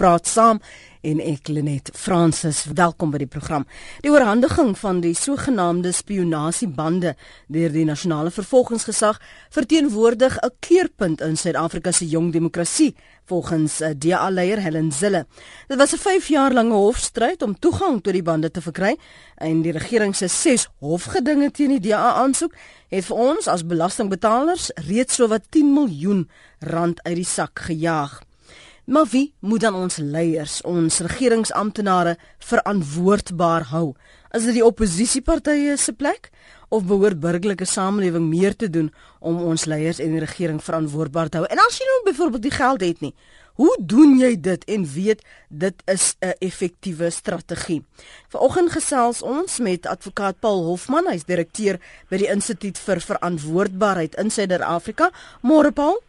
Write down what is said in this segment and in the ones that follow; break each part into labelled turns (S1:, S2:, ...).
S1: praat saam en ek Lenet Fransis welkom by die program. Die oorhandiging van die sogenaamde spionasiebande deur die nasionale vervolgingsgesag verteenwoordig 'n keerpunt in Suid-Afrika se jong demokrasie volgens eh, DA-leier Helen Zille. Dit was 'n 5 jaar lange hofstryd om toegang tot die bande te verkry en die regering se 6 hofgedinge teen die DA aansoek het vir ons as belastingbetalers reeds sowat 10 miljoen rand uit die sak gejaag. Maar wie moet dan ons leiers, ons regeringsamptenare verantwoordbaar hou? Is dit die oppositiepartye se plek of behoort burgerlike samelewing meer te doen om ons leiers en die regering verantwoordbaar te hou? En as jy nou byvoorbeeld die geld het nie, hoe doen jy dit en weet dit is 'n effektiewe strategie? Vanoggend gesels ons met advokaat Paul Hofman, hy's direkteur by die Instituut vir Verantwoordbaarheid in Suid-Afrika. Môre Paul?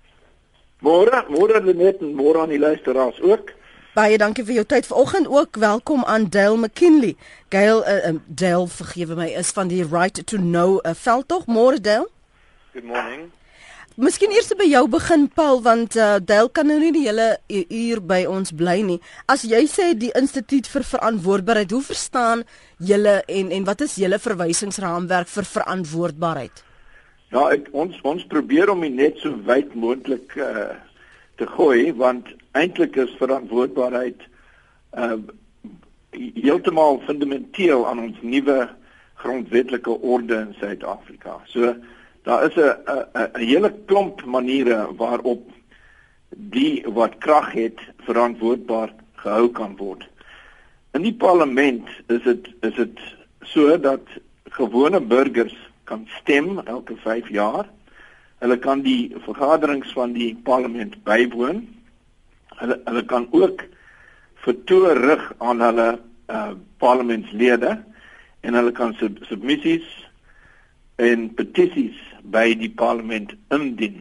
S2: Môre, môre Lenet en môre aan die luisteraars ook.
S1: Baie dankie vir jou tyd vanoggend ook. Welkom aan Dale McKinley. Gail uh, uh, Dale, vergewe my, is van die Right to Know uh, veldtog. Môre Dale.
S3: Good morning.
S1: Miskien eers by jou begin Paul want uh, Dale kan nou nie die hele uur by ons bly nie. As jy sê die instituut vir verantwoordbaarheid, hoe verstaan julle en en wat is julle verwysingsraamwerk vir verantwoordbaarheid?
S2: Ja, ek, ons ons probeer om dit net so wyd moontlik uh te gooi want eintlik is verantwoordbaarheid uh heeltemal fundamenteel aan ons nuwe grondwetlike orde in Suid-Afrika. So daar is 'n 'n 'n hele klomp maniere waarop die wat krag het verantwoordbaar gehou kan word. In die parlement is dit is dit so dat gewone burgers kan stem elke 5 jaar. Hulle kan die vergaderings van die parlement bywoon. Hulle hulle kan ook vertoë rig aan hulle uh parlementslede en hulle kan sub submissies en petisies by die parlement indien.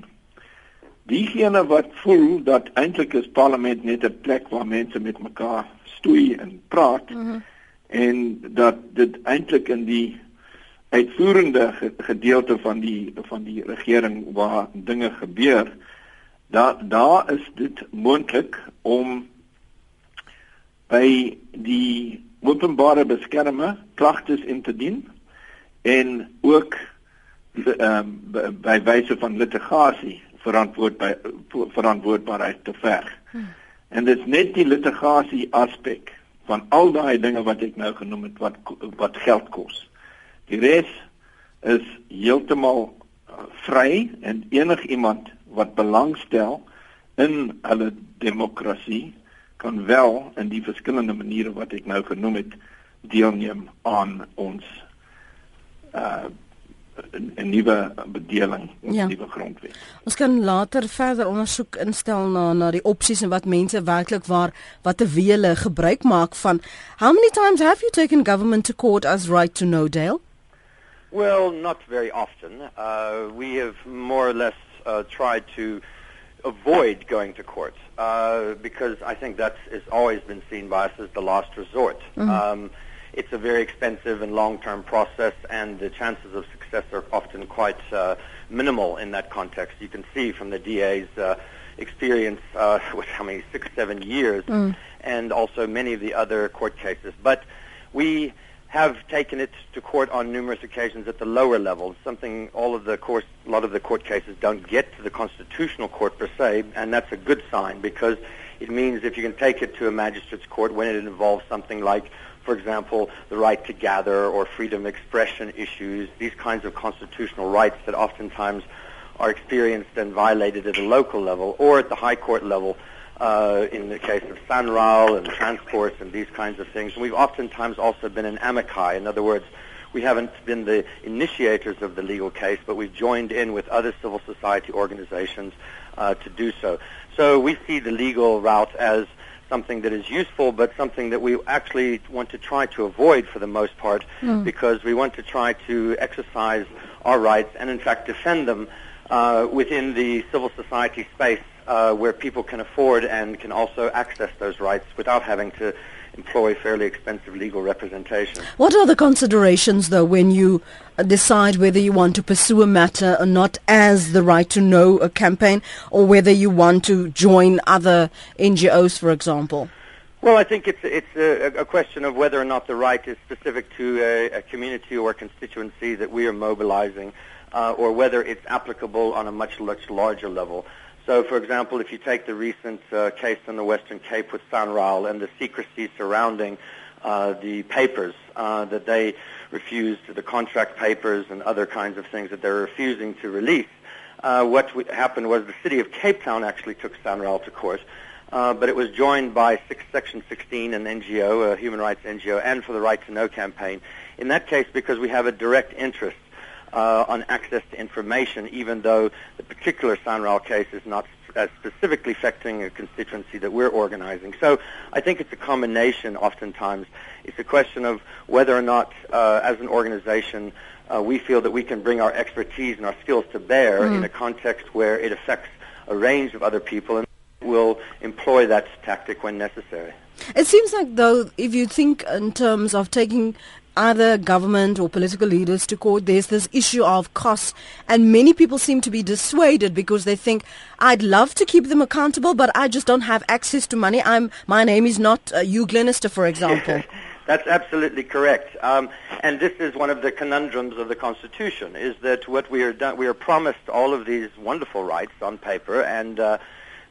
S2: Diegene wat voel dat eintlik is parlement net 'n plek waar mense met mekaar stoei en praat mm -hmm. en dat dit eintlik in die uitvoerende gedeelte van die van die regering waar dinge gebeur daar daar is dit moontlik om by die openbare beskermer klagtes in te dien en ook ehm um, by wyse van litigasie verantwoord by verantwoordbaarheid te verg. Hmm. En dit is net die litigasie aspek van al daai dinge wat ek nou genoem het wat wat geld kos. Die res is heeltemal uh, vry en enigiemand wat belangstel in hulle demokrasie kan wel in die verskillende maniere wat ek nou genoem het deelneem aan ons uh 'n nuwe bedeling, 'n ja. nuwe grondwet.
S1: Ons kan later verder ondersoek instel na na die opsies en wat mense werklik waar wat 'n wele gebruik maak van. How many times have you taken government to court as right to know Dale?
S3: Well, not very often. Uh, we have more or less uh, tried to avoid going to court uh, because I think that has always been seen by us as the last resort. Mm-hmm. Um, it's a very expensive and long-term process, and the chances of success are often quite uh, minimal in that context. You can see from the DA's uh, experience, uh, with how many six, seven years, mm. and also many of the other court cases. But we have taken it to court on numerous occasions at the lower levels, something all of the course, a lot of the court cases don't get to the constitutional court per se, and that's a good sign because it means if you can take it to a magistrate's court when it involves something like, for example, the right to gather or freedom of expression issues, these kinds of constitutional rights that oftentimes are experienced and violated at a local level or at the high court level, uh, in the case of SANRAL and transports and these kinds of things. And we've oftentimes also been an amici. In other words, we haven't been the initiators of the legal case, but we've joined in with other civil society organizations uh, to do so. So we see the legal route as something that is useful, but something that we actually want to try to avoid for the most part, mm. because we want to try to exercise our rights and, in fact, defend them uh, within the civil society space uh, where people can afford and can also access those rights without having to employ fairly expensive legal representation.
S1: What are the considerations, though, when you decide whether you want to pursue a matter or not as the right to know a campaign or whether you want to join other NGOs, for example?
S3: Well, I think it's it's a, a, question of whether or not the right is specific to a, a community or a constituency that we are mobilizing, uh, or whether it's applicable on a much much larger level. So, for example, if you take the recent uh, case in the Western Cape with Sanral and the secrecy surrounding uh, the papers uh, that they refused, the contract papers and other kinds of things that they're refusing to release, uh, what happened was the city of Cape Town actually took Sanral to court uh, but it was joined by six, Section 16, an NGO, a human rights NGO, and for the Right to Know campaign. In that case, because we have a direct interest uh, on access to information, even though the particular Sanral case is not as specifically affecting a constituency that we're organizing. So I think it's a combination oftentimes. It's a question of whether or not, uh, as an organization, uh, we feel that we can bring our expertise and our skills to bear mm. in a context where it affects a range of other people. And will employ that tactic when necessary.
S1: It seems like, though, if you think in terms of taking other government or political leaders to court, there's this issue of costs, and many people seem to be dissuaded because they think, I'd love to keep them accountable, but I just don't have access to money. I'm, my name is not uh, Hugh Glenister, for example.
S3: That's absolutely correct. Um, and this is one of the conundrums of the Constitution, is that what we are, done, we are promised all of these wonderful rights on paper, and uh,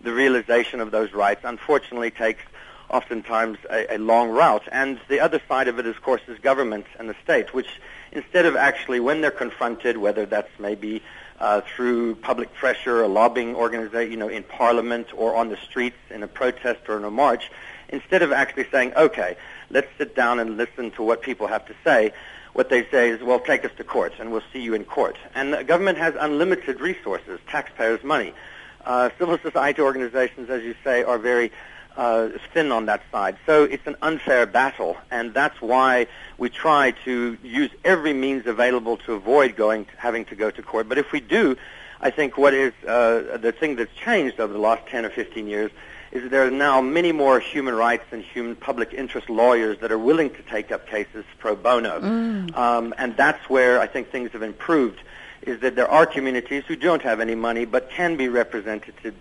S3: the realization of those rights, unfortunately, takes oftentimes a, a, long route. And the other side of it, of course, is government and the state, which instead of actually, when they're confronted, whether that's maybe uh, through public pressure, a lobbying organization, you know, in parliament or on the streets in a protest or in a march, instead of actually saying, okay, let's sit down and listen to what people have to say, what they say is, well, take us to court and we'll see you in court. And the government has unlimited resources, taxpayers' money. Uh, civil society organizations, as you say, are very uh, thin on that side. So it's an unfair battle, and that's why we try to use every means available to avoid going, having to go to court. But if we do, I think what is uh, the thing that's changed over the last 10 or 15 years is that there are now many more human rights and human public interest lawyers that are willing to take up cases pro bono. Mm. Um, and that's where I think things have improved is that there are communities who don't have any money but can be represented to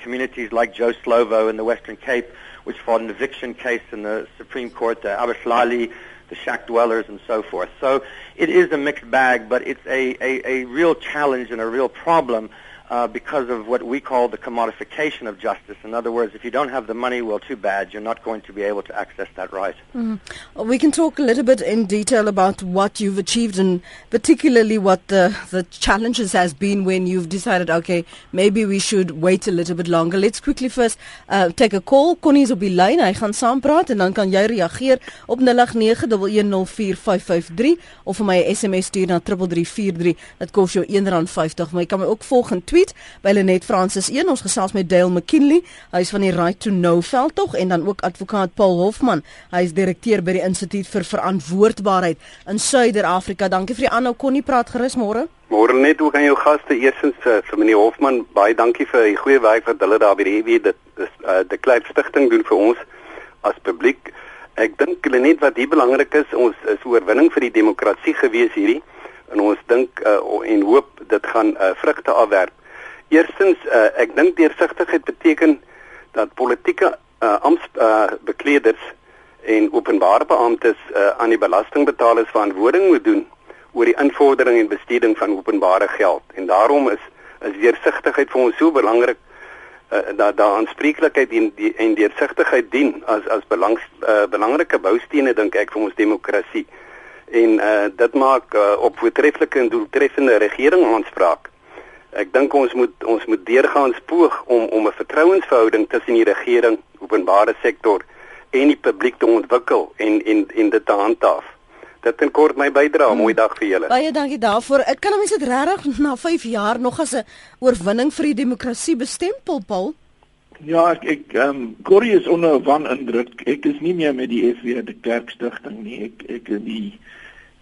S3: communities like Joe Slovo in the Western Cape, which fought an eviction case in the Supreme Court, the Abahlali, the shack dwellers, and so forth. So it is a mixed bag, but it's a, a, a real challenge and a real problem uh, because of what we call the commodification of justice. In other words, if you don't have the money, well, too bad. You're not going to be able to access that right.
S1: Mm. We can talk a little bit in detail about what you've achieved and particularly what the, the challenges has been when you've decided, okay, maybe we should wait a little bit longer. Let's quickly first uh, take a call. Connie is op die lyn. Hy gaan saampraat en dan kan jy reageer op 0891104553 of vir my 'n SMS stuur na 3343. Dit kos jou R1.50, maar jy kan my ook volg in Twitter tweet by Lenet Francis 1 ons gesels met Dale McKinley. Hy is van die Right to Know veldtog en dan ook advokaat Paul Hofman. Hy is direkteur by die Instituut vir Verantwoordbaarheid in Suider-Afrika. Dankie vir die aanhou. Konnie praat gerus môre.
S4: Môre net ook aan jou gaste? Eersins uh, vir meneer Hofman baie dankie vir die goeie werk wat hulle daar by die EW dit is uh, die klein stigting doen vir ons as publiek. Ek dink net wat hier belangrik is ons is oorwinning vir die demokrasie gewees hierdie. En ons dink uh, en hoop dit gaan uh, vrugte afwerp Eerstens uh, ek dink deursigtigheid beteken dat politieke uh, amptbekleders uh, en openbare beamptes uh, aan die belastingbetalers verantwoording moet doen oor die invordering en besteding van openbare geld. En daarom is is deursigtigheid vir ons so belangrik uh, dat daar aanspreeklikheid en die, en deursigtigheid dien as as belangs, uh, belangrike boustene dink ek vir ons demokrasie. En uh, dit maak uh, op voortreffelike en doeltreffende regering aanspraak. Ek dink ons moet ons moet deurgaans poog om om 'n vertrouensverhouding tussen die regering, openbare sektor en die publiek te ontwikkel en en en dit te handhaaf. Dit is kort my bydrae. Mooi dag vir julle.
S1: Baie dankie daarvoor. Ek kan mense dit regtig na 5 jaar nog as 'n oorwinning vir die demokrasie bestempel, Paul.
S2: Ja, ek ek ehm um, Corrie is onder van indruk. Ek is nie meer met die FW die kerkstigting nie. Ek ek in die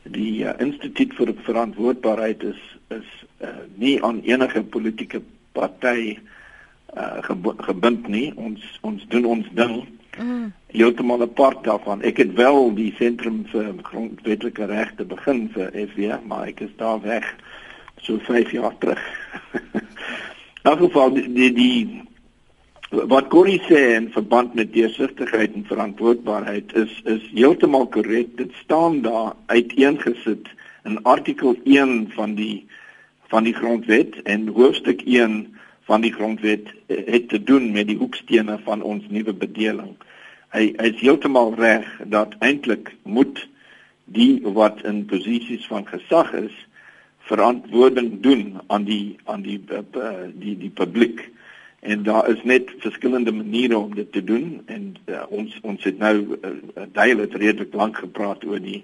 S2: die uh, instituut vir verantwoordbaarheid is is uh, nie aan enige politieke party uh, gebind nie. Ons ons doen ons ding. Mm. Heeltemal apart daarvan. Ek het wel die sentrum vir grondwetlike regte begin vir FW, maar ek is daar weg so 5 jaar terug. In geval die die wat Corrie sê in verband met deursigtigheid en verantwoordbaarheid is is heeltemal korrek. Dit staan daar uiteengesit in artikel 1 van die van die grondwet en hoofstuk 1 van die grondwet eh, het te doen met die hoekstene van ons nuwe bedeling. Hy hy is heeltemal reg dat eintlik moet die wat in posisies van gesag is verantwoording doen aan die aan die die eh, die, die publiek en daar is net verskillende maniere om dit te doen en uh, ons ons het nou uh, duidelik redelik lank gepraat oor die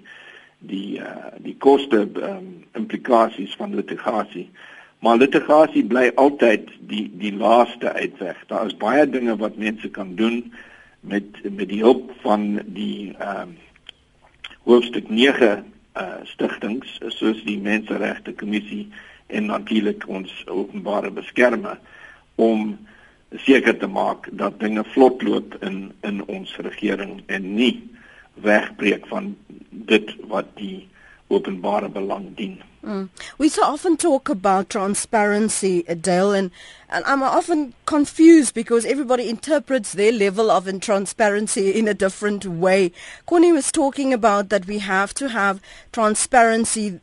S2: die uh, die koste um, implikasies van litigasie maar litigasie bly altyd die die laaste uitweg. Daar is baie dinge wat mense kan doen met met die hulp van die ehm um, hoofstuk 9 uh, stigtings soos die menseregte kommissie en natuurlik ons openbare beskermer om seker te maak dat dinge vlot loop in in ons regering en nie wegbreek van dit wat die openbare belang dien.
S1: Mm. We so often talk about transparency, Adele, and, and I'm often confused because everybody interprets their level of transparency in a different way. Connie was talking about that we have to have transparency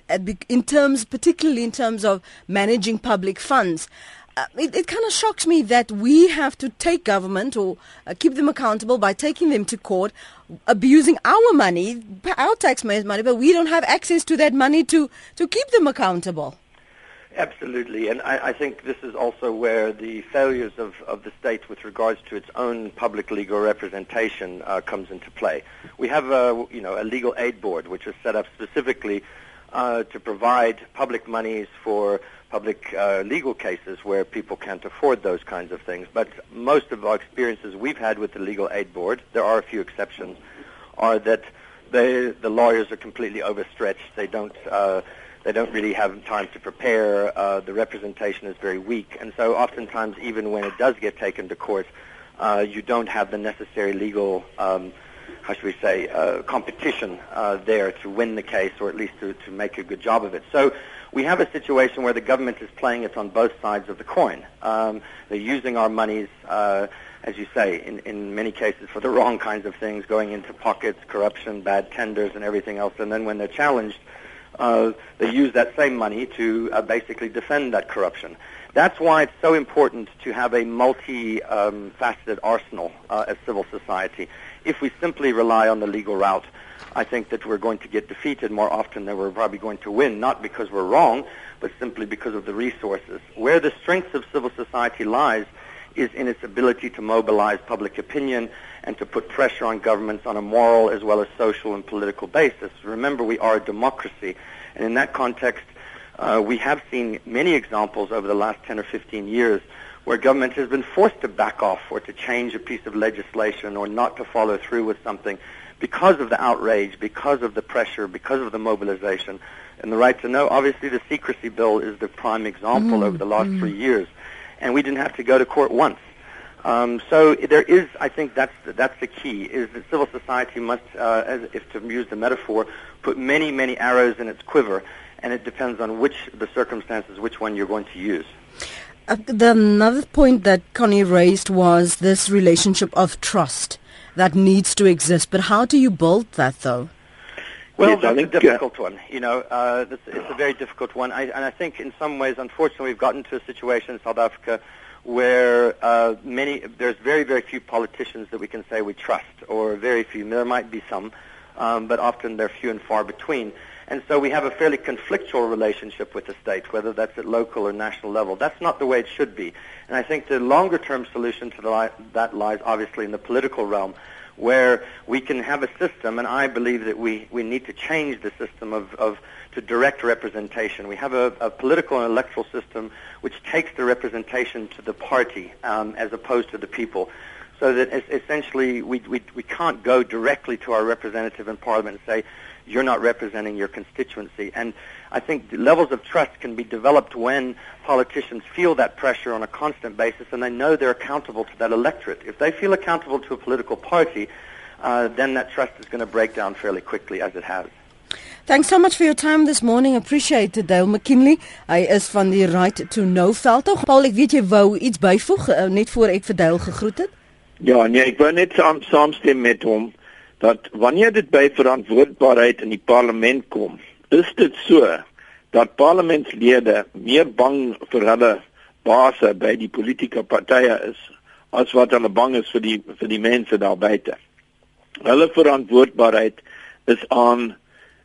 S1: in terms, particularly in terms of managing public funds uh, it, it kind of shocks me that we have to take government or uh, keep them accountable by taking them to court, abusing our money, our taxpayers' money, but we don't have access to that money to, to keep them accountable.
S3: Absolutely, and I, I think this is also where the failures of, of the state with regards to its own public legal representation uh, comes into play. We have a, you know, a legal aid board which is set up specifically uh, to provide public monies for public uh, legal cases where people can't afford those kinds of things. But most of our experiences we've had with the Legal Aid Board, there are a few exceptions, are that they, the lawyers are completely overstretched. They don't uh, they don't really have time to prepare. Uh, the representation is very weak, and so oftentimes, even when it does get taken to court, uh, you don't have the necessary legal. Um, how should we say, uh, competition uh, there to win the case or at least to, to make a good job of it. So we have a situation where the government is playing it on both sides of the coin. Um, they're using our monies, uh, as you say, in, in many cases for the wrong kinds of things, going into pockets, corruption, bad tenders, and everything else. And then when they're challenged, uh, they use that same money to uh, basically defend that corruption. That's why it's so important to have a multi-faceted um, arsenal uh, as civil society. If we simply rely on the legal route, I think that we're going to get defeated more often than we're probably going to win, not because we're wrong, but simply because of the resources. Where the strength of civil society lies is in its ability to mobilize public opinion and to put pressure on governments on a moral as well as social and political basis. Remember, we are a democracy, and in that context, uh, we have seen many examples over the last 10 or 15 years where government has been forced to back off or to change a piece of legislation or not to follow through with something because of the outrage, because of the pressure, because of the mobilization, and the right to know. Obviously, the secrecy bill is the prime example mm over the last mm three years, and we didn't have to go to court once. Um, so there is, I think that's the, that's the key, is that civil society must, uh, as if to use the metaphor, put many, many arrows in its quiver, and it depends on which the circumstances, which one you're going to use.
S1: Uh, the another point that Connie raised was this relationship of trust that needs to exist. But how do you build that, though?
S3: Well, yes, that's think, a difficult one. You know, uh, this, it's a very difficult one. I, and I think in some ways, unfortunately, we've gotten to a situation in South Africa where uh, many there's very very few politicians that we can say we trust, or very few. There might be some, um, but often they're few and far between. And so we have a fairly conflictual relationship with the state, whether that's at local or national level. That's not the way it should be. And I think the longer term solution to li- that lies obviously in the political realm, where we can have a system, and I believe that we, we need to change the system of, of to direct representation. We have a, a political and electoral system which takes the representation to the party um, as opposed to the people so that essentially we, we, we can't go directly to our representative in Parliament and say, you're not representing your constituency. And I think levels of trust can be developed when politicians feel that pressure on a constant basis and they know they're accountable to that electorate. If they feel accountable to a political party, uh, then that trust is going to break down fairly quickly as it has.
S1: Thanks so much for your time this morning. Appreciate it, Dale McKinley. Hy is van die Right to Know veld. Tog Paul, ek weet jy wou iets byvoeg uh, net voor ek vir Dale gegroet het.
S2: Ja, nee, ek wou net saam saamstem met hom dat wanneer dit by verantwoordbaarheid in die parlement kom, is dit so dat parlementslede meer bang vir hulle baase by die politieke partye is as wat hulle bang is vir die vir die mense daar buite. Hulle verantwoordbaarheid is aan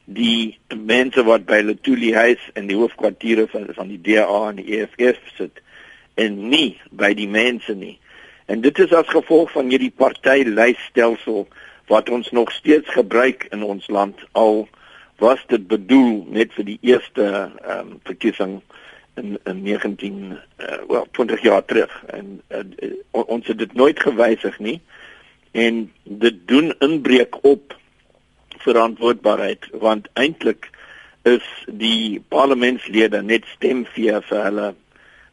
S2: die mense wat by Letuli huis in die hoofkwartiere van van die DA en die EFF sit en nie by die mense nie. En dit is as gevolg van hierdie partylysstelsel wat ons nog steeds gebruik in ons land al was dit bedoel net vir die eerste ehm um, verkiesing in in 19 uh, wel 20 jaar terug. En uh, ons het dit nooit gewysig nie. En dit doen inbreuk op verantwoordbaarheid want eintlik is die parlementslede net stemvee vir hulle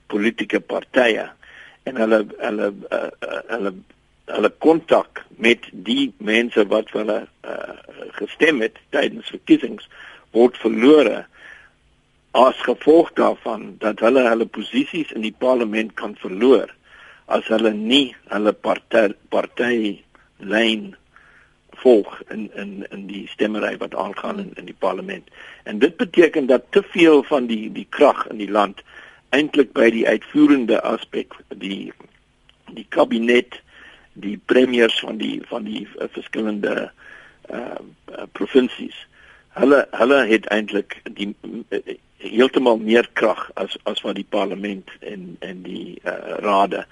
S2: politieke partye. En hulle hulle uh, hulle hulle kontak met die mense wat hulle uh, gestem het tydens verkiesings word verlore as gevolg daarvan dat hulle hulle posisies in die parlement kan verloor as hulle nie hulle party party lyn volg in in in die stemmery wat aangaan in in die parlement. En dit beteken dat te veel van die die krag in die land eintlik by die uitvoerende aspek die die kabinet die premiers van die van die uh, verskillende uh, uh provinsies hulle hulle het eintlik die uh, heeltemal meer krag as as wat die parlement en en die uh, rade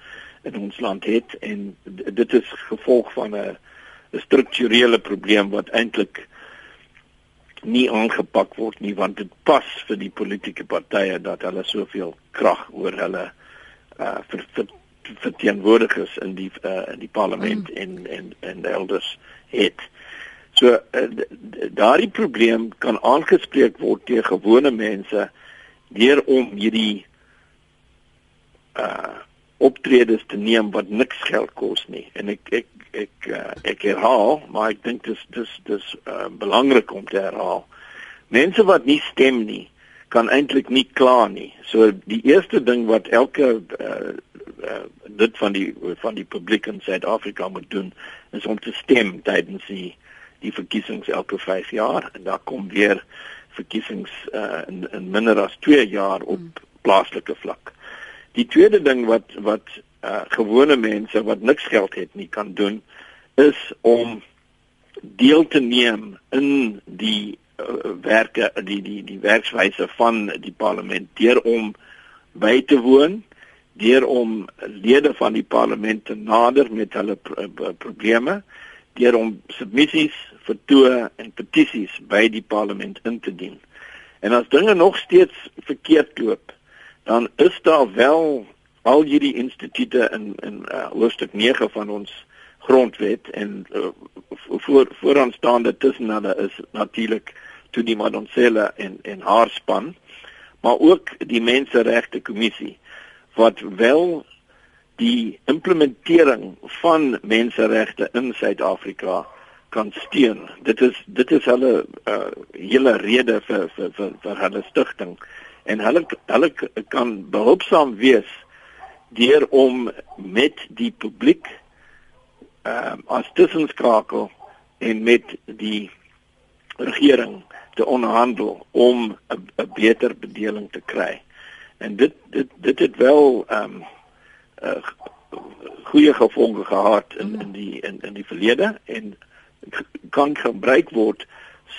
S2: in ons land het. En dit is gevolg van 'n 'n strukturele probleem wat eintlik nie aangepak word nie want dit pas vir die politieke partye dat hulle soveel krag oor hulle uh vir, vir verteenwoordigers in die uh, in die parlement mm. en en en elders het. So uh, daardie probleem kan aangespreek word deur gewone mense deur om hierdie uh optredes te neem wat niks geld kos nie. En ek ek ek uh, ek herhaal, maar ek dink dis dis dis uh, belangrik om te herhaal. Mense wat nie stem nie kan eintlik nie kla nie. So die eerste ding wat elke uh, uh, dit van die van die publiek in Suid-Afrika moet doen is om te stem tydens die die verkiesings elke 5 jaar en daar kom weer verkiesings uh, in, in minder as 2 jaar op hmm. plaaslike vlak. Die tweede ding wat wat uh, gewone mense wat niks geld het nie kan doen is om deel te neem in die uh, werke die die die werkswyse van die parlement deur om by te woon deur om lede van die parlement te nader met hulle pro probleme deur om submissies vertoë en petisies by die parlement in te dien. En as dinge nog steeds verkeerd loop, dan is daar wel al hierdie instituie in in uh, hoofstuk 9 van ons grondwet en uh, voor vooraanstaande tussen hulle is natuurlik toe die Madonsela en en haar span, maar ook die menseregte kommissie wat wel die implementering van menseregte in Suid-Afrika kan steun. Dit is dit is hulle uh, hele rede vir vir vir, vir hulle stigting en hulle hulle kan behulpsaam wees deur om met die publiek uh, as tussenskakel en met die regering te onderhandel om 'n beter bedeling te kry en dit dit dit het wel ehm um, uh, goeie gevolge gehad in in die in in die verlede en kan gebruik word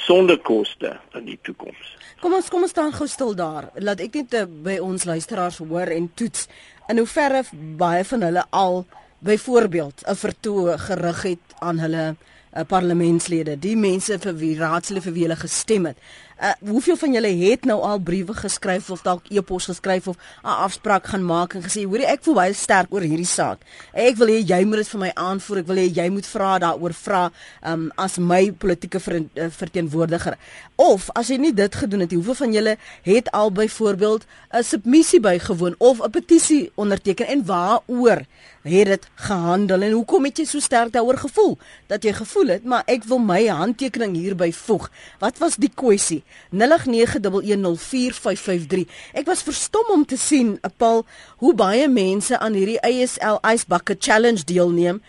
S2: sonder koste in die toekoms.
S1: Kom ons kom ons staan gou stil daar. Laat ek net uh, by ons luisteraars hoor en toets in hoeverre baie van hulle al byvoorbeeld 'n vertoë gerig het aan hulle uh, parlementslede, die mense vir wie raadslede vir wie hulle gestem het. Uh, hoeveel van julle het nou al briewe geskryf of dalk e-pos geskryf of 'n afspraak gaan maak en gesê hoorie ek voel baie sterk oor hierdie saak. Ek wil hê jy moet dit vir my aanvoer. Ek wil hê jy moet vra daaroor vra um, as my politieke ver, uh, verteenwoordiger. Of as jy nie dit gedoen het, hoeveel van julle het al byvoorbeeld 'n submissie bygewoon of 'n petisie onderteken en waaroor het dit gehandel en hoekom het jy so sterk daaroor gevoel dat jy gevoel voel dit, maar ek wil my handtekening hierby voeg. Wat was die kwessie? 0891104553. Ek was verstom om te sien, Paul, hoe baie mense aan hierdie ASL Ice Bucket Challenge deelneem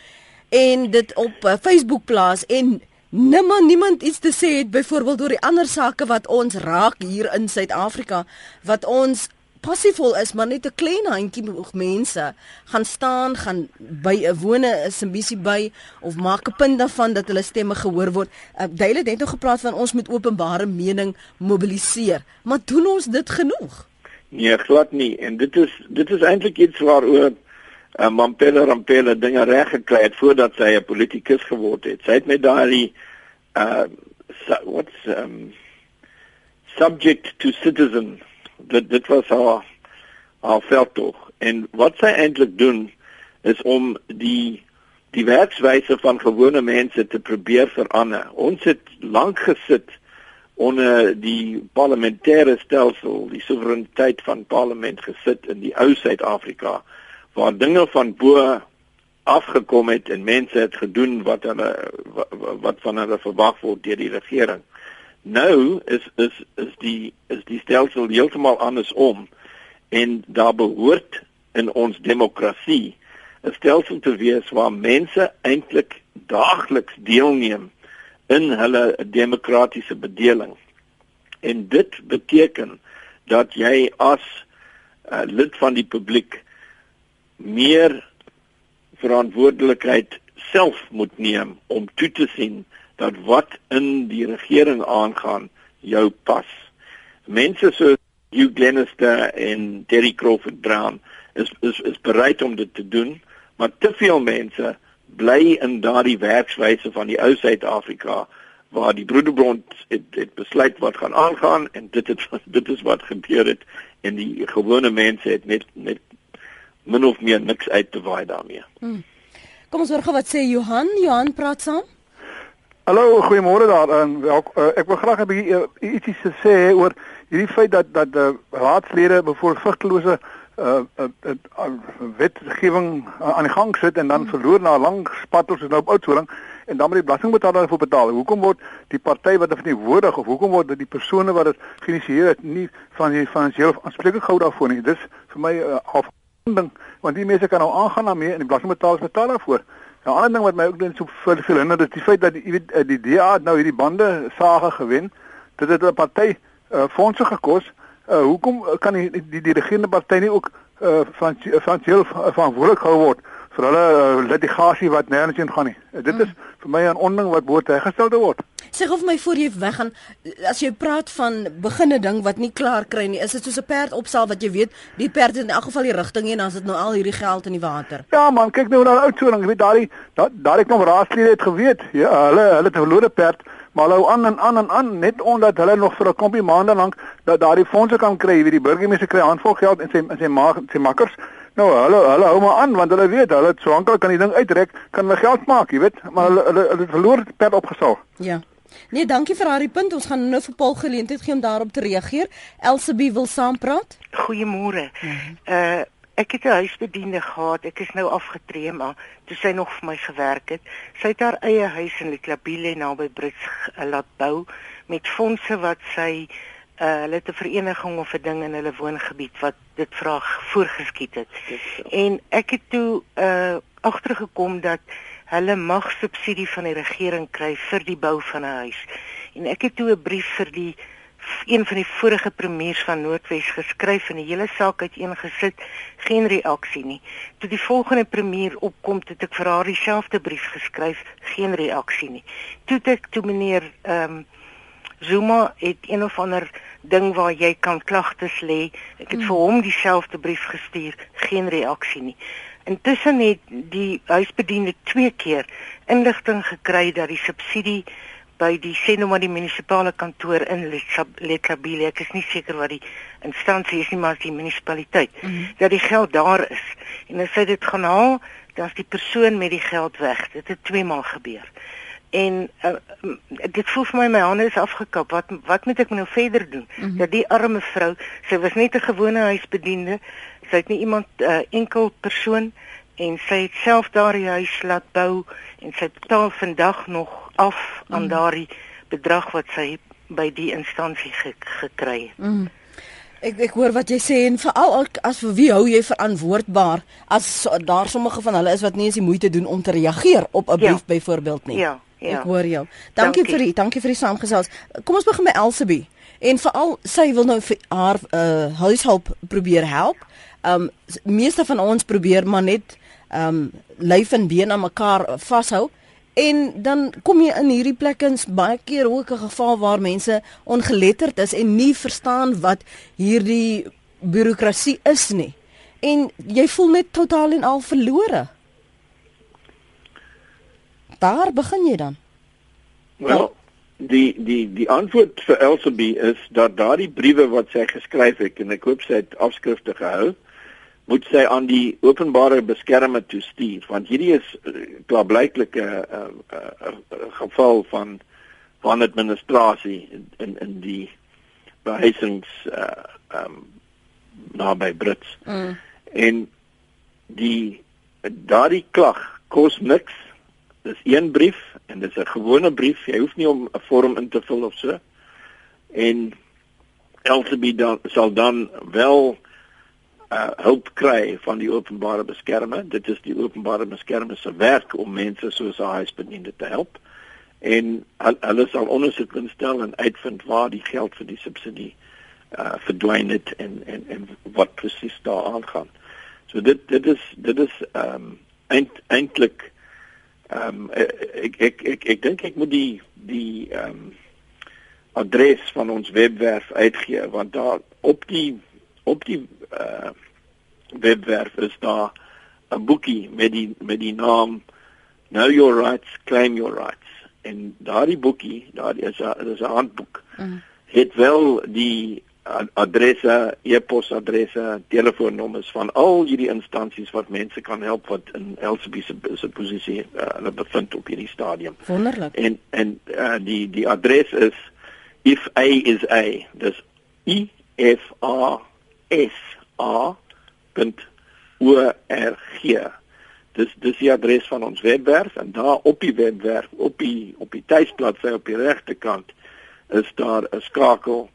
S1: en dit op uh, Facebook plaas en nimmer niemand iets te sê het byvoorbeeld oor die ander sake wat ons raak hier in Suid-Afrika wat ons passiefvol is maar net 'n klein handjie mense gaan staan gaan by 'n wone 'n simbisie by of maak 'n punt daarvan dat hulle stemme gehoor word. Uh, Duile het net nog gepraat van ons met openbare mening mobiliseer, maar doen ons dit genoeg?
S2: Nee, glad nie en dit is dit is eintlik iets waaroor uh, Mampela Rampela dinge reg gekry het voordat sy 'n politikus geword het. Sy het met daai uh what's um subject to citizen dit dit was haar haar veldtog en wat sy eintlik doen is om die die werkswyse van gewone mense te probeer verander. Ons het lank gesit onder die parlementêre stelsel, die soewereiniteit van parlement gesit in die ou Suid-Afrika waar dinge van bo afgekom het en mense het gedoen wat hulle wat van hulle verwag word deur die regering. Nou is is is die is die stelsel heeltemal andersom en daar behoort in ons demokrasie 'n stelsel te wees waar mense eintlik daagliks deelneem in hulle demokratiese bedeling. En dit beteken dat jy as uh, lid van die publiek meer verantwoordelikheid self moet neem om toe te sien dat wat in die regering aangaan jou pas. Mense so Hugh Glenister en Terry Crawford Brown is is is bereid om dit te doen, maar te veel mense bly in daardie werkswyse van die ou Suid-Afrika waar die broederbond het, het besluit wat gaan aangaan en dit het dit is wat gebeur het en die gewone mense het net net min of meer niks uit te waai daarmee. Hmm.
S1: Kom ons hoor gou wat sê Johan. Johan praat saam.
S5: Hallo, goeiemôre daar. En welk, uh, ek wil graag 'n bietjie uh, ietsie sê oor hierdie feit dat dat die uh, raadslede bevoorsigtelose uh, uh, uh, wetgewing uh, aan die gang sit en dan hmm. verloor na lang spattels is nou op oudsoring en dan moet die belastingbetaler daarvoor betaal. Hoekom word die party wat dit verteenwoordig of hoekom word die persone wat dit geïnisieer het nie van die finansiële aanspreeklik gehou daarvoor nie? Dis vir my uh, ding want die mense kan nou aangaan daarmee en die belastingbetalers betaal daarvoor. 'n ander ding wat my ook net so veel veel hinder is die feit dat die weet die DA nou hierdie bande sage gewen. Dit het 'n party uh, fondse gekos. Uh, hoekom kan die die, die regerende party nie ook uh, van van heel verantwoordelik gehou word vir hulle uh, litigasie wat nêrens heen gaan nie. Uh, dit is hmm. vir my 'n onding wat behoort herstel te word.
S1: Sê of my voor jy weggaan as jy praat van beginne ding wat nie klaar kry nie, is dit soos 'n perd opsaal wat jy weet, die perd in elk geval die rigting en dan is dit nou al hierdie geld in die water.
S5: Ja man, kyk nou na oud so lank, jy weet daai daai kom raadslede het geweet. Ja, hulle hulle het 'n verlore perd maar hou aan en aan en aan net omdat hulle nog vir 'n klompie maande lank dat daardie fondse kan kry, wie die burgemeester kry handvol geld en sy sy maak sy makkers Nou, hulle hulle hou maar aan want hulle weet, hulle so aanklik kan die ding uitrek, kan hulle geld maak, jy weet, maar hulle hulle hulle verloor per opgesaal.
S1: Ja. Nee, dankie vir daardie punt. Ons gaan nou vir Paul geleentheid gee om daarop te reageer. Elsabie wil saampraat.
S6: Goeiemôre. Uh ek het 'n huisbediende gehad. Ek is nou afgetree, maar toe sy nog vir my gewerk het, sy het haar eie huis in Leklabile naby Brits laat bou met fondse wat sy uh hulle het 'n vereniging of 'n ding in hulle woongebied wat dit vraag voorgeskiet het. En ek het toe uh agtergekom dat hulle mag subsidie van die regering kry vir die bou van 'n huis. En ek het toe 'n brief vir die een van die vorige premiers van Noordwes geskryf en die hele saak uiteengesit, geen reaksie nie. Toe die volgende premier opkom, het ek vir haar dieselfde brief geskryf, geen reaksie nie. Toe ek toe meneer ehm um, Zuma het een of ander ding waar jy kan klagtes lê. Ek het hmm. vir hom dieselfde brief gestuur, geen reaksie nie. Intussen het die huisbediende twee keer inligting gekry dat die subsidie by die Senoma die munisipale kantoor in Lekabile, ek is nie seker wat die instansie is nie, maar die munisipaliteit, mm -hmm. dat die geld daar is. En as hy dit gaan haal, dan is die persoon met die geld weg. Dit het twee maal gebeur en uh, dit voel vir my my hande is afgekap wat wat moet ek nou verder doen mm -hmm. dat die arme vrou sy was net 'n gewone huisbediende sy het nie iemand uh, enkel persoon en sy het self daardie huis laat bou en sy betaal vandag nog af aan mm. daardie bedrag wat sy by die instansie ge gekry het. Mm.
S1: Ek ek hoor wat jy sê en veral as vir wie hou jy verantwoordbaar as daar sommige van hulle is wat nie eens die moeite doen om te reageer op 'n brief ja. byvoorbeeld nie.
S6: Ja, ja.
S1: Ek hoor jou. Dankie, dankie. vir die dankie vir die saamgesels. Kom ons begin by Elsabie. En veral sy wil nou vir haar uh huishulp probeer help. Um meeste van ons probeer maar net um lyf en been aan mekaar vashou. En dan kom jy in hierdie plekke baie keer ook 'n geval waar mense ongeletterd is en nie verstaan wat hierdie bureaukrasie is nie. En jy voel net totaal en al verlore. Daar begin jy dan.
S2: Wel, die die die antwoord vir Elsabie is dat daardie briewe wat sy geskryf het en ek hoop sy het afskrifte gehou, moet sy aan die openbare beskermer toestuur want hierdie is eh, klaarblyklike 'n uh, uh, uh, uh, geval van van administrasie in in, in die behuisings uh um naby Brits. Mm. En die daardie klag kos niks. Dis een brief en dis 'n gewone brief. Jy hoef nie om 'n vorm in te vul of so. En Elsabie dan sal dan wel uh, hulp kry van die openbare beskermer. Dit is die openbare beskermer se werk om mense soos hy huisbediende te help. En hulle sal ondersoek instel en uitvind waar die geld vir die subsidie uh verdwyn het en en en wat presies daar aangaan. So dit dit is dit is ehm um, eind, eintlik ehm um, ek ek ek ek dink ek moet die die ehm um, adres van ons webwerf uitgee want daar op die op die uh webwerf is daar 'n boekie met die met die naam Know Your Rights, Claim Your Rights. En daardie boekie, daar is 'n is 'n handboek. Mm. Het wel die adresse, e-posadresse, telefoonnommers van al hierdie instansies wat mense kan help wat in Elsabie se se posisie uh, hulle bevind op hierdie stadium.
S1: Wonderlik.
S2: En en uh, die die adres is if a is a. Dis i f a s a.org. Dis dis die adres van ons webwerf en daar op die webwerf op die op die tuisbladsy op die regterkant is daar 'n skakel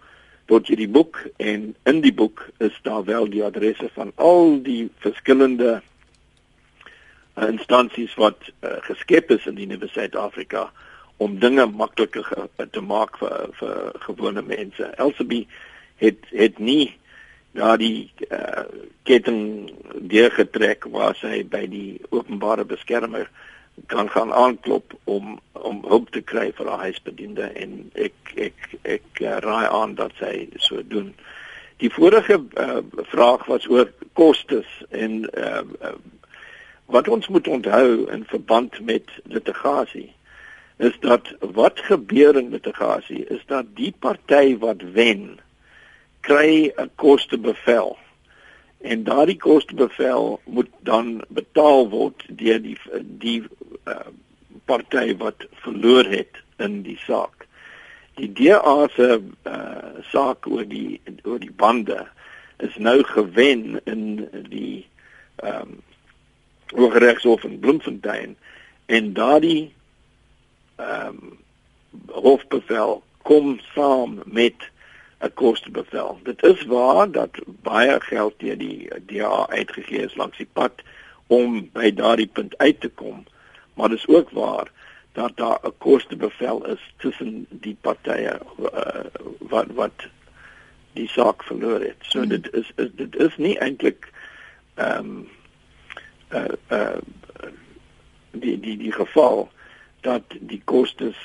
S2: tot hierdie boek en in die boek is daar wel die adresse van al die verskillende instansies wat uh, geskep is in die Nuwe Suid-Afrika om dinge makliker te maak vir vir gewone mense. Elsabie het het nie ja die uh, ketting deurgetrek waar sy by die openbare beskermer kan gaan aanklop om om hulp te kry vir haar huisbediende en ek ek ek uh, raai aan dat sy so doen. Die vorige uh, vraag was oor kostes en uh, uh, wat ons moet onthou in verband met litigasie is dat wat gebeur in litigasie is dat die party wat wen kry 'n kostebevel. En daardie kostebevel moet dan betaal word deur die die uh, party wat verloor het in die saak. Die DA se uh, saak oor die oor die bande is nou gewen in die ehm um, Hooggeregshof in Bloemfontein en daardie ehm um, hofbevel kom saam met 'n kostebevel. Dit is waar dat baie geld deur die DA uitgegee is langs die pad om by daardie punt uit te kom, maar dit is ook waar dat daar 'n kostebevel is tussen die partye uh, wat wat die saak verloor het. So mm. dit is, is dit is nie eintlik ehm um, uh uh die die die geval dat die kostes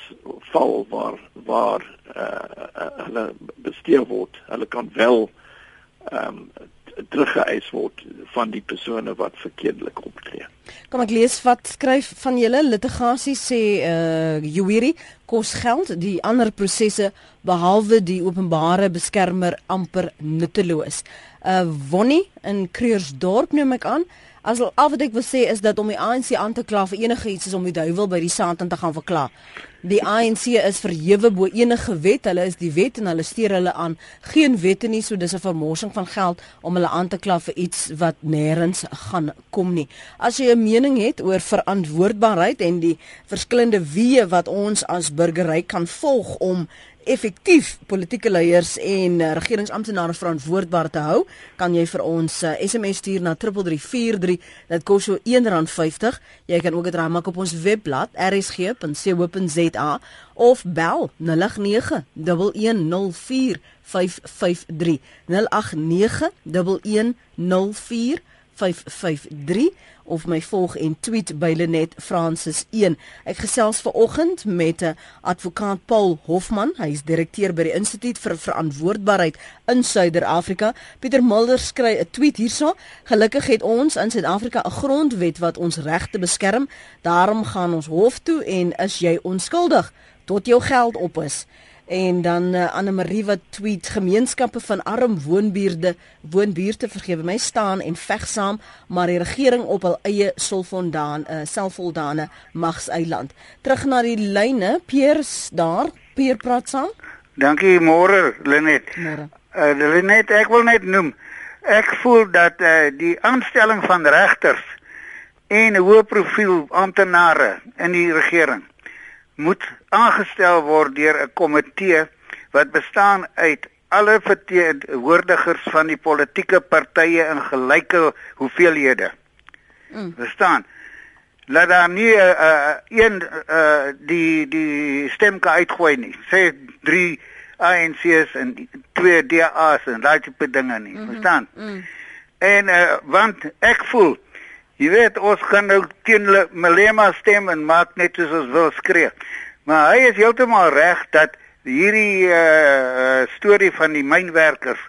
S2: val waar waar uh, hulle bestee word. Hulle kan wel ehm um, teruggeëis word van die persone wat verkeerdelik optree.
S1: Kom ek lees wat skryf van julle litigasie sê eh uh, Juwiri kos geld die ander prosesse behalwe die openbare beskermer amper nutteloos. Uh Wonnie in Kreursdorp noem ek aan. As al wat ek wil sê is dat om die ANC aan te kla vir enige iets is om die duiwel by die saand te gaan verkla. Die ANC is verhewe bo enige wet. Hulle is die wet en hulle steur hulle aan. Geen wette nie, so dis 'n vermorsing van geld om hulle aan te kla vir iets wat nêrens gaan kom nie. As jy 'n mening het oor verantwoordbaarheid en die verskillende weë wat ons as burgery kan volg om effektief politieke leiers en uh, regeringsamptenare verantwoordbaar te hou, kan jy vir ons uh, SMS stuur na 3343. Dit kos so R1.50. Jy kan ook dit raai maak op ons webblad rsg.co.za of bel 0891104553. 0891104553 of my volg en tweet by Lenet Francis 1. Ek gesels ver oggend met 'n advokaat Paul Hofman. Hy is direkteur by die Instituut vir Verantwoordbaarheid in Suider-Afrika. Pieter Mulder skryf 'n tweet hierso: "Gelukkig het ons in Suid-Afrika 'n grondwet wat ons regte beskerm. Daarom gaan ons hof toe en is jy onskuldig tot jou geld op is." En dan uh, Anne Marie wat tweet gemeenskappe van arm woonbuurte woonbuurte vergewe my staan en veg saam maar die regering op hul eie sulfondaan uh, selfvoldane magseiland. Terug na die lyne Piers daar Pier praat saam.
S7: Dankie môre Lenet. Môre. Uh, Lenet ek wil net noem ek voel dat uh, die aanstelling van regters en hoë profiel amptenare in die regering moet aangestel word deur 'n komitee wat bestaan uit alle verteenwoordigers van die politieke partye in gelyke hoeveelhede. Mm. Verstaan? Laat daar nie 'n uh, uh, een uh, die die stem kan uitgooi nie. Sê 3 ANC's en 2 DA's en daai tipe dinge nie. Mm -hmm. Verstaan? Mm. En uh, want ek voel Jy weet ons kan nou teen Malema stem en maak net soos ons wil skree. Maar hy is heeltemal reg dat hierdie uh storie van die mynwerkers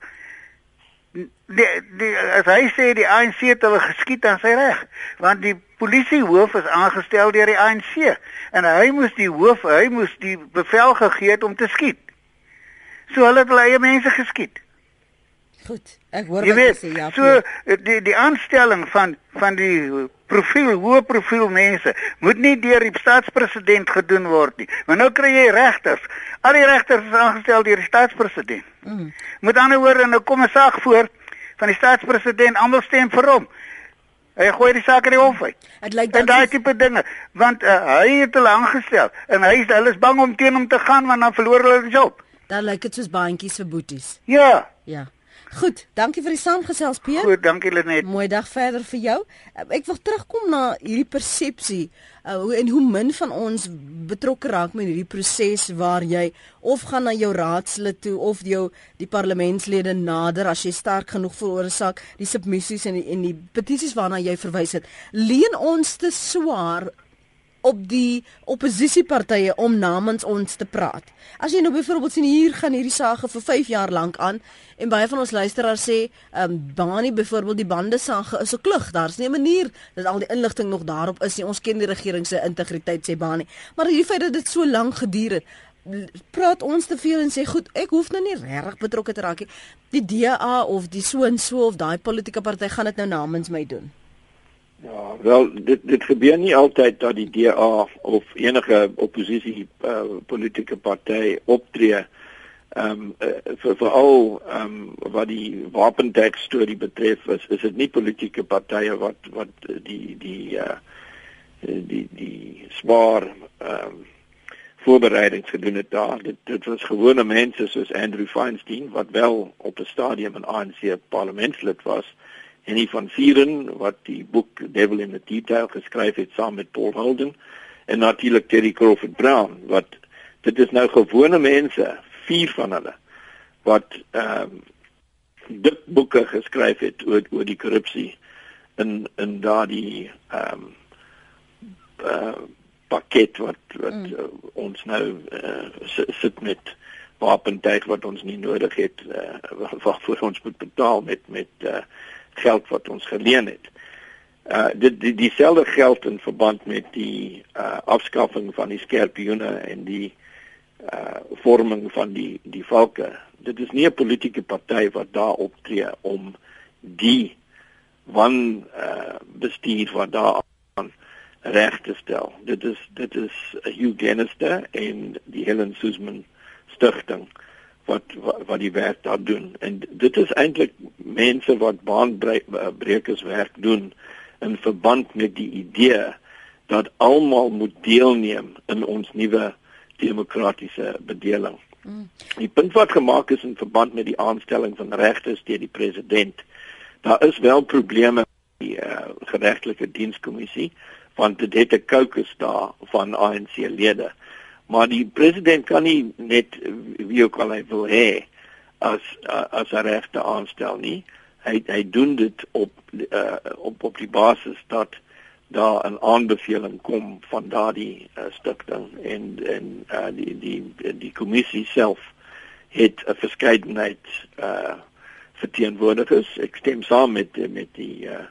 S7: die, die as hy sê die ANC het hulle geskiet aan sy reg want die polisiehoof is aangestel deur die ANC en hy moes die hoof hy moes die bevel gegee het om te skiet. So hulle het hulle eie mense geskiet.
S1: Goed, ek hoor wat jy sê ja.
S7: So die die aanstelling van van die profiel hoë profiel mense moet nie deur die staatspresident gedoen word nie. Want nou kry jy regters. Al die regters is aangestel deur die staatspresident. Mm. Met ander woorde, nou kom 'n saak voor van die staatspresident, almal stem vir hom. Hy gooi die saak in die hof uit.
S1: Dit lyk
S7: dan daai tipe dinge, want uh, hy het hulle aangestel en hy is hulle is bang om teen hom te gaan want dan verloor hulle die job.
S1: Dan lyk dit soos baantjies vir boeties.
S7: Ja.
S1: Ja. Goed, dankie vir die saamgesels Piet.
S7: Goed, dankie Lenet.
S1: Mooi dag verder vir jou. Ek wil terugkom na hierdie persepsie uh, hoe en hoe min van ons betrokke raak met hierdie proses waar jy of gaan na jou raadslid toe of jou die parlementslede nader as jy sterk genoeg veroorsaak die submissies en die, en die petisies waarna jy verwys het. Leen ons te swaar op die oppositiepartye om namens ons te praat. As jy nou byvoorbeeld sien hier gaan hierdie saak vir 5 jaar lank aan en baie van ons luisteraars sê, ehm um, Bani byvoorbeeld die bande saak is 'n klug. Daar's nie 'n manier dat al die inligting nog daarop is nie. Ons ken die regering se integriteit sê Bani. Maar die feit dat dit so lank geduur het, praat ons te veel en sê goed, ek hoef nou nie regtig betrokke te raak nie. Die DA of die so en so of daai politieke party gaan dit nou namens my doen.
S2: Ja, wel dit dit gebeur nie altyd dat die DA of enige oppositie uh, politieke party optree ehm um, uh, vir veral ehm um, wat die wapentyd storie betref is is dit nie politieke partye wat wat die die uh, die die swaar ehm um, voorbereidings gedoen het daar. Dit dit was gewone mense soos Andrew Feinstein wat wel op 'n stadium 'n ANC parlementslid was Henny van Vieren wat die boek Devil in the Detail geskryf het saam met Paul Holden en natuurlik Terry Crawford Brown wat dit is nou gewone mense, vier van hulle wat ehm um, dik boeke geskryf het oor oor die korrupsie in in daardie ehm um, uh, pakket wat wat mm. uh, ons nou uh, sit met wapentuig wat ons nie nodig het uh, waarvoor ons moet betaal met met uh, geld wat ons geleen het. Uh dit die dieselfde geld in verband met die uh afskaffing van die skerpioene en die uh vorming van die die valke. Dit is nie 'n politieke party wat daar optree om die wan uh bestuur wat daar aan reg te stel. Dit is dit is Hugh Gennister en die Helen Suzman stigting wat, wat wat die werk daar doen. En dit is eintlik mense wat baanbrekers werk doen in verband met die idee dat almal moet deelneem in ons nuwe demokratiese bedeling. Mm. Die punt wat gemaak is in verband met die aanstelling van regters deur die president, daar is wel probleme met die uh, geregtelike dienskommissie want dit het 'n caucus daar van ANC lede. Maar die president kan nie net wie ook al hy wil hê as as 'n regte aanstel nie. Hy hy doen dit op uh, op op die basis dat daar 'n aanbeveling kom van daardie uh, stigting en en uh, die die die kommissie self het 'n verskeidenheid uh verteenwoordigers. Ek stem saam met met die uh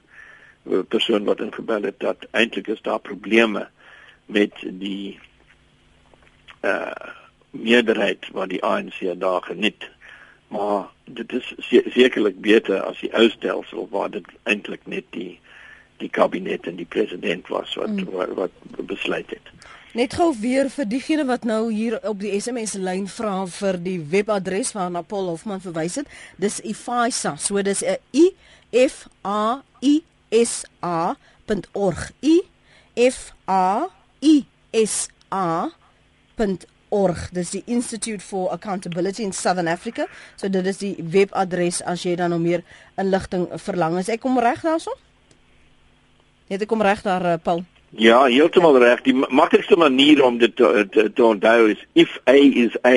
S2: persoon wat ingebel het dat eintlik is daar probleme met die uh meerderheid wat die ANC daar geniet. Maar dit is sekerlik beter as die ou stelsel waar dit eintlik net die die kabinet en die president was wat mm. wat, wat besluit het.
S1: Net gou weer vir diegene wat nou hier op die SMS lyn vra vir die webadres waarna Paul Hofman verwys het. Dis ifisa. So dis 'n i f a i s a.org. i f a i s a.org. Dis die Institute for Accountability in Southern Africa. So dit is die webadres as jy dan nog meer inligting verlang. Is ek kom reg daarso? Het ek kom reg daar uh, Paul?
S2: Ja, heeltemal reg. Die maklikste manier om dit te, te, te onthou is if A is A.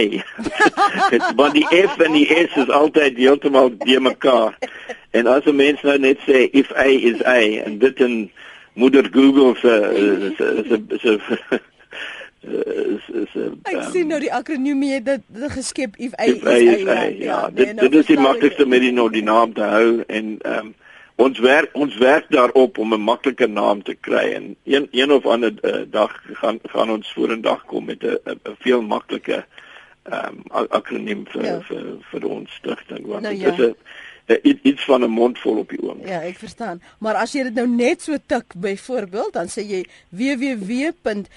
S2: Dit want die F en die S is altyd heeltemal die mekaar. En as 'n mens nou net sê if A is A en dit in moeder Google se se se
S1: Ek sien nou die akroniem het dit geskep if A
S2: if
S1: is A. Is
S2: A. Ja, ja, dit nee, nou dit is die maklikste manier om die naam te hou en ehm um, ons werk ons werk daarop om 'n maklike naam te kry en een een of ander uh, dag gaan gaan ons vorendag kom met 'n veel makliker ehm um, akroniem vir, ja. vir vir ons stigting want nou, dit ja. is 'n iets van 'n mond vol op die oom.
S1: Ja, ek verstaan. Maar as jy dit nou net so tik byvoorbeeld, dan sê jy www.ifai.org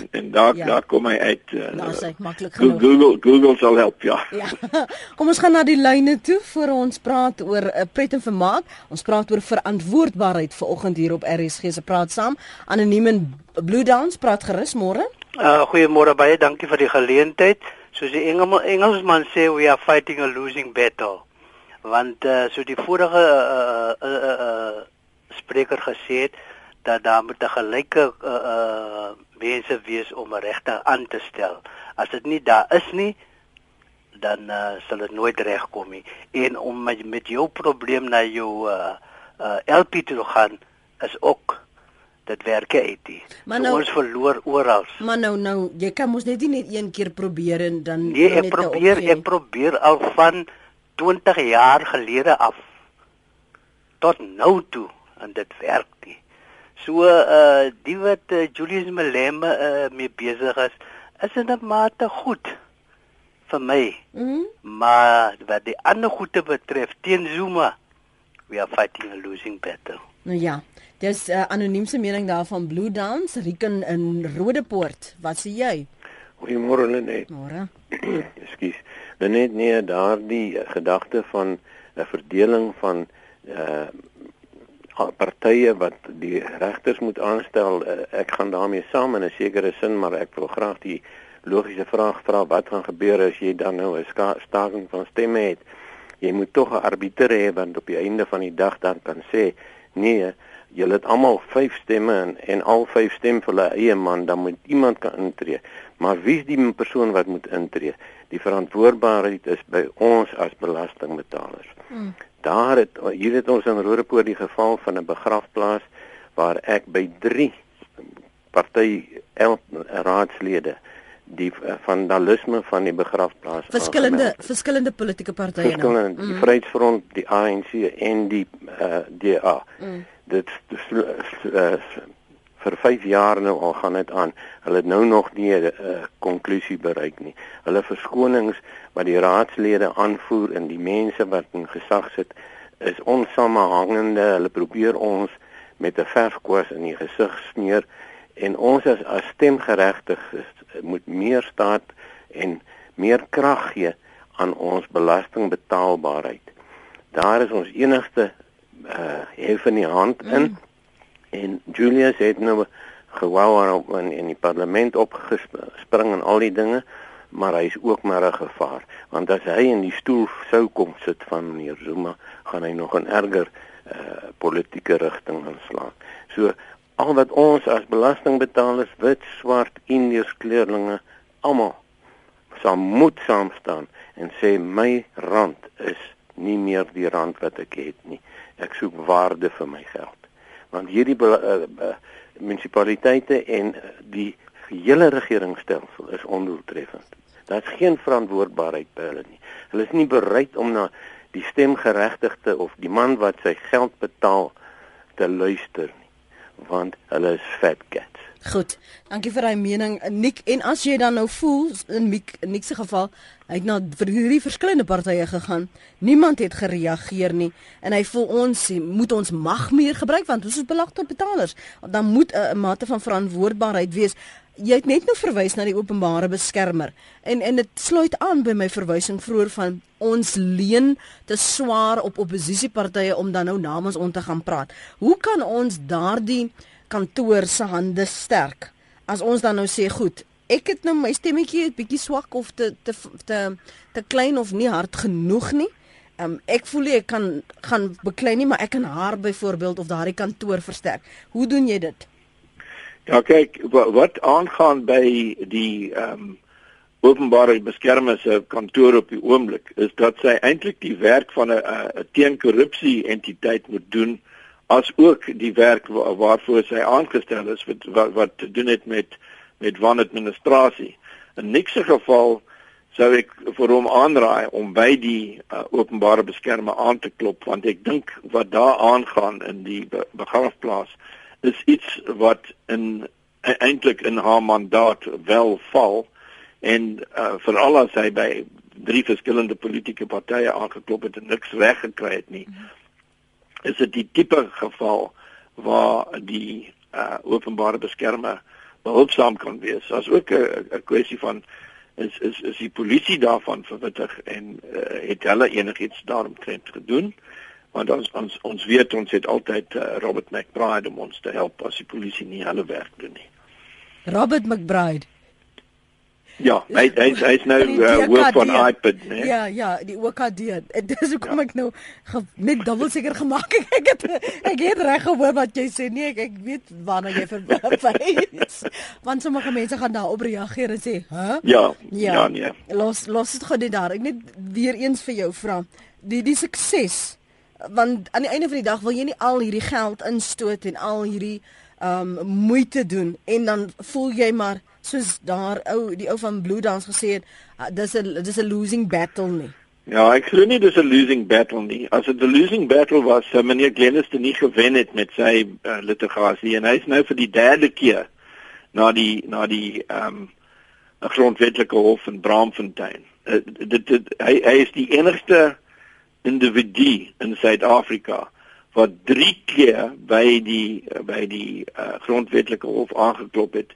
S2: en, en daar ja. daar kom hy uit. Uh, nou sê maklik genoeg. Google Google sal help, ja. ja.
S1: Kom ons gaan na die lyne toe vir ons praat oor 'n uh, pret en vermaak. Ons praat oor verantwoordbaarheid vanoggend hier op RSG se praat saam. Anoniem Blue Dance praat gerus môre.
S8: Uh goeiemôre baie, dankie vir die geleentheid soos die Engel, Engelsman sê we are fighting a losing battle. Want uh, so die vorige uh, uh, uh, uh, spreker gesê het dat daar moet 'n gelyke uh, uh, mense wees om 'n regter aan te stel. As dit nie daar is nie dan uh, sal dit nooit regkom nie. En om met, met jou probleem na jou uh, uh, LP toe gaan is ook dit werk uit nie. Maar nou, ons verloor oral.
S1: Maar nou nou, jy kan mos net nie net een keer probeer en dan
S8: Nee, ek probeer, ek probeer al van 20 jaar gelede af tot nou toe en dit werk nie. So uh die wat uh, Julius Malema uh, mee besig is, is in 'n mate goed vir my. Mm maar wat die ander goede betref teen Zuma, we are fighting a losing battle.
S1: Nou ja. Dis 'n uh, anoniemse mening daarvan Blue Dance Riken in Rodepoort. Wat sê jy?
S9: Goeiemôre Lenet.
S1: Môre.
S9: Ekskuus. Lenet nee, daardie gedagte van 'n verdeling van uh partye wat die regters moet aanstel, uh, ek gaan daarmee saam in 'n sekere sin, maar ek wil graag die logiese vraag vra wat gaan gebeur as jy dan nou 'n staking van stemme het? Jy moet tog 'n arbiter hê wat op die einde van die dag dan kan sê nee, julle het almal 5 stemme en, en al 5 stem vir hulle eie man, dan moet iemand kan intree. Maar wie is die persoon wat moet intree? Die verantwoordbaarheid is by ons as belastingbetalers. Hmm. Daar het hier het ons in Rodepoort die geval van 'n begrafplaas waar ek by 3 party raadslede die eh, vandalisme van die begrafplaas
S1: verskillende verskillende politieke partye
S9: nou verskillende die mm. Vryheidsfront die ANC en die uh, eh, DA mm dit uh, vir 5 jaar nou al gaan dit aan. Hulle het nou nog nie 'n uh, konklusie bereik nie. Hulle verskonings wat die raadslede aanvoer en die mense wat in gesag sit is onsamehangende. Hulle probeer ons met 'n verfkwas in die gesig smeer en ons as as stemgeregtiges moet meer staat en meer krag gee aan ons belastingbetaalbaarheid. Daar is ons enigste uh hef in die hand in mm. en Julius het nou gewou op in, in die parlement opgespring en al die dinge maar hy is ook maar 'n gevaar want as hy in die stoel sou kom sit van meneer Zuma gaan hy nog 'n erger uh politieke rigting inslaan. So al wat ons as belastingbetalers wit, swart, indiërs, kleurlinge almal saam moet saam staan en sê my rand is nie meer die rand wat ek het nie. Ek soek waarde vir my geld. Want hierdie uh, uh, munisipaliteite en uh, die hele regeringsstelsel is ondoeltreffend. Daar's geen verantwoordbaarheid by hulle nie. Hulle is nie bereid om na die stemgeregtigde of die man wat sy geld betaal te luister nie, want hulle is fat cats.
S1: Goed. Dankie vir daai mening, Nik. En as jy dan nou voel in Nik, Nik se geval, hy het na vir hierdie verskillende partye gegaan. Niemand het gereageer nie en hy voel ons moet ons mag meer gebruik want ons is belastingbetalers. Dan moet 'n mate van verantwoordbaarheid wees jy het net nou verwys na die openbare beskermer en en dit sluit aan by my verwysing vroeër van ons leen te swaar op oppositiepartye om dan nou namens ons te gaan praat. Hoe kan ons daardie kantoor se hande sterk as ons dan nou sê goed, ek het nou my stemmetjie 'n bietjie swak of te te te te klein of nie hard genoeg nie. Um, ek voel ek kan gaan beklei nie, maar ek kan haar byvoorbeeld of daardie kantoor versterk. Hoe doen jy dit?
S2: Ja, kyk, wat, wat aangaan by die ehm um, openbare beskermer se kantoor op die oomblik is dat sy eintlik die werk van 'n 'n teenkorrupsie entiteit moet doen as ook die werk wa, waarvoor sy aangestel is wat wat, wat te doen het met met wanadministrasie. In niks geval sou ek vir hom aanraai om by die uh, openbare beskermer aan te klop want ek dink wat daar aangaan in die be begrafplaas is iets wat in e-, eintlik in haar mandaat wel val en uh, veral as hy by drie verskillende politieke partye aangeklop het en niks reg gekry het nie is dit die tipe geval waar die uh, openbare beskermer behulpsaam kan wees as ook 'n kwessie van is is is die polisie daarvan verwittig en uh, het hulle enigiets daaromtrent gedoen want ons ons ons weet ons het altyd uh, Robert McBride om ons te help as die polisie nie hulle werk doen nie.
S1: Robert McBride.
S2: Ja, hy hy hy's nou uh, hoof van iPad, né?
S1: Ja, ja, die OKD. Dis hoe kom ja. ek nou net dubbel seker gemaak ek het ek het reg gehoor wat jy sê. Nee, ek ek weet waarna jy verwys. Want sommige mense gaan daar op reageer en sê, "Hæ?"
S2: Ja, ja. Ja, nee.
S1: Los los dit gou net daar. Ek net weer eens vir jou vra. Die die sukses want aan die einde van die dag wil jy nie al hierdie geld instoot en al hierdie um moeite doen en dan voel jy maar soos daar ou die ou van Blue Dance gesê het uh, dis 'n dis 'n losing battle nie.
S2: Ja, ek glo nie dis 'n losing battle nie. As dit 'n losing battle was, sou meneer Glennis dit nie gewen het met sy uh, litigasie en hy's nou vir die derde keer na die na die um 'n grondwetlike hof in Braamfontein. Uh, dit, dit hy hy is die enigste individu in Suid-Afrika wat 3 keer by die by die uh, grondwetlike hof aangeklop het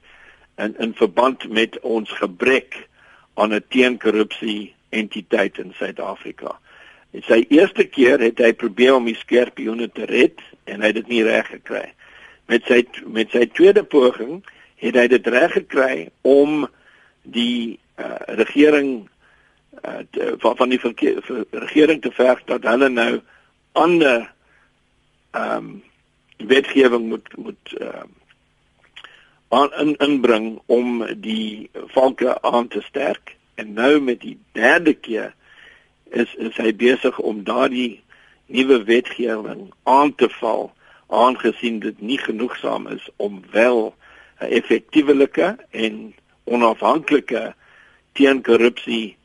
S2: in in verband met ons gebrek aan 'n teenkorrupsie entiteit in Suid-Afrika. In sy eerste keer het hy probeer om die skerpioene te red en hy het dit nie reg gekry. Met sy met sy tweede poging het hy dit reg gekry om die uh, regering uh, te, van van die verkeer, ver, regering te verg dat hulle nou ander ehm um, wetgewing moet moet ehm uh, aan in, inbring om die valke aan te sterk en nou met die derde keer is is hy besig om daardie nuwe wetgewing aan te val aangesien dit nie genoegsaam is om wel 'n effektiewe en onafhanklike teenkorrupsie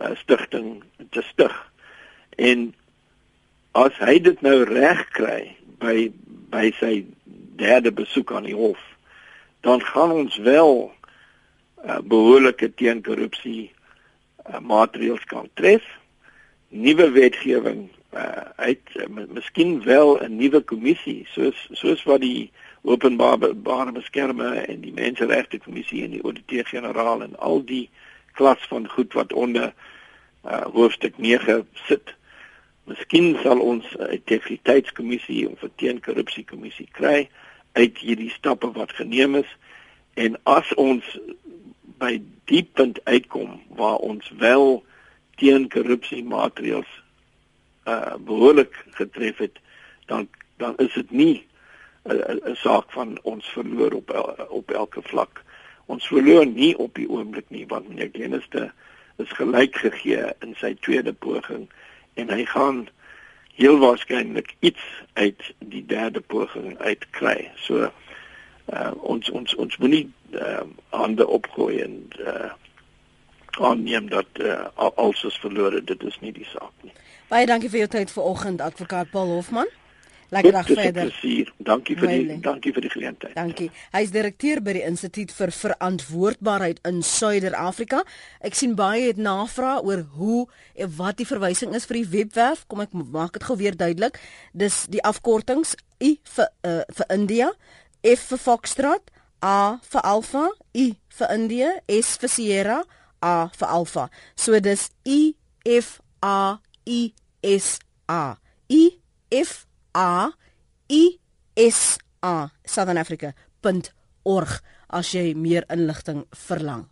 S2: uh, stigting te stig. En as hy dit nou reg kry by by sy derde besoek aan die hof, dan gaan ons wel uh, behoorlike teenkorrupsie uh, maatreëls kan tref. Nuwe wetgewing uh, uit uh, miskien wel 'n nuwe kommissie soos soos wat die openbare beskermer en die menseregte kommissie en die ouditeur-generaal en al die klas van goed wat onder uh, hoofstuk 9 sit. Miskien sal ons 'n integriteitskommissie of 'n teenkorrupsiekommissie kry uit hierdie stappe wat geneem is en as ons by die punt uitkom waar ons wel teen korrupsie maatreëls uh behoorlik getref het dan dan is dit nie 'n saak van ons verloor op op elke vlak. Ons verloor nie op die oomblik nie want meneer Geneste is gelyk gegee in sy tweede poging en hy gaan heel waarskynlik iets uit die derde poging uitkry. So uh ons ons ons moenie uh, hande opgooi en uh aanneem dat uh, alles verlore. Dit is nie die saak nie.
S1: Baie dankie vir jou tyd vanoggend advokaat Paul Hofman. Lekker dag verder.
S2: Plesier. Dankie vir die Weile. dankie vir die geleentheid.
S1: Dankie. Hy is direkteur by die Instituut vir Verantwoordbaarheid in Suider-Afrika. Ek sien baie het navraag oor hoe en wat die verwysing is vir die webwerf. Kom ek maak dit gou weer duidelik. Dis die afkortings I vir uh, vir India, F vir Foxtrot, A vir Alpha, I vir India, S vir Sierra, A vir Alpha. So dis I F A I S A. I F A I S A Southern Africa.org as jy meer inligting verlang.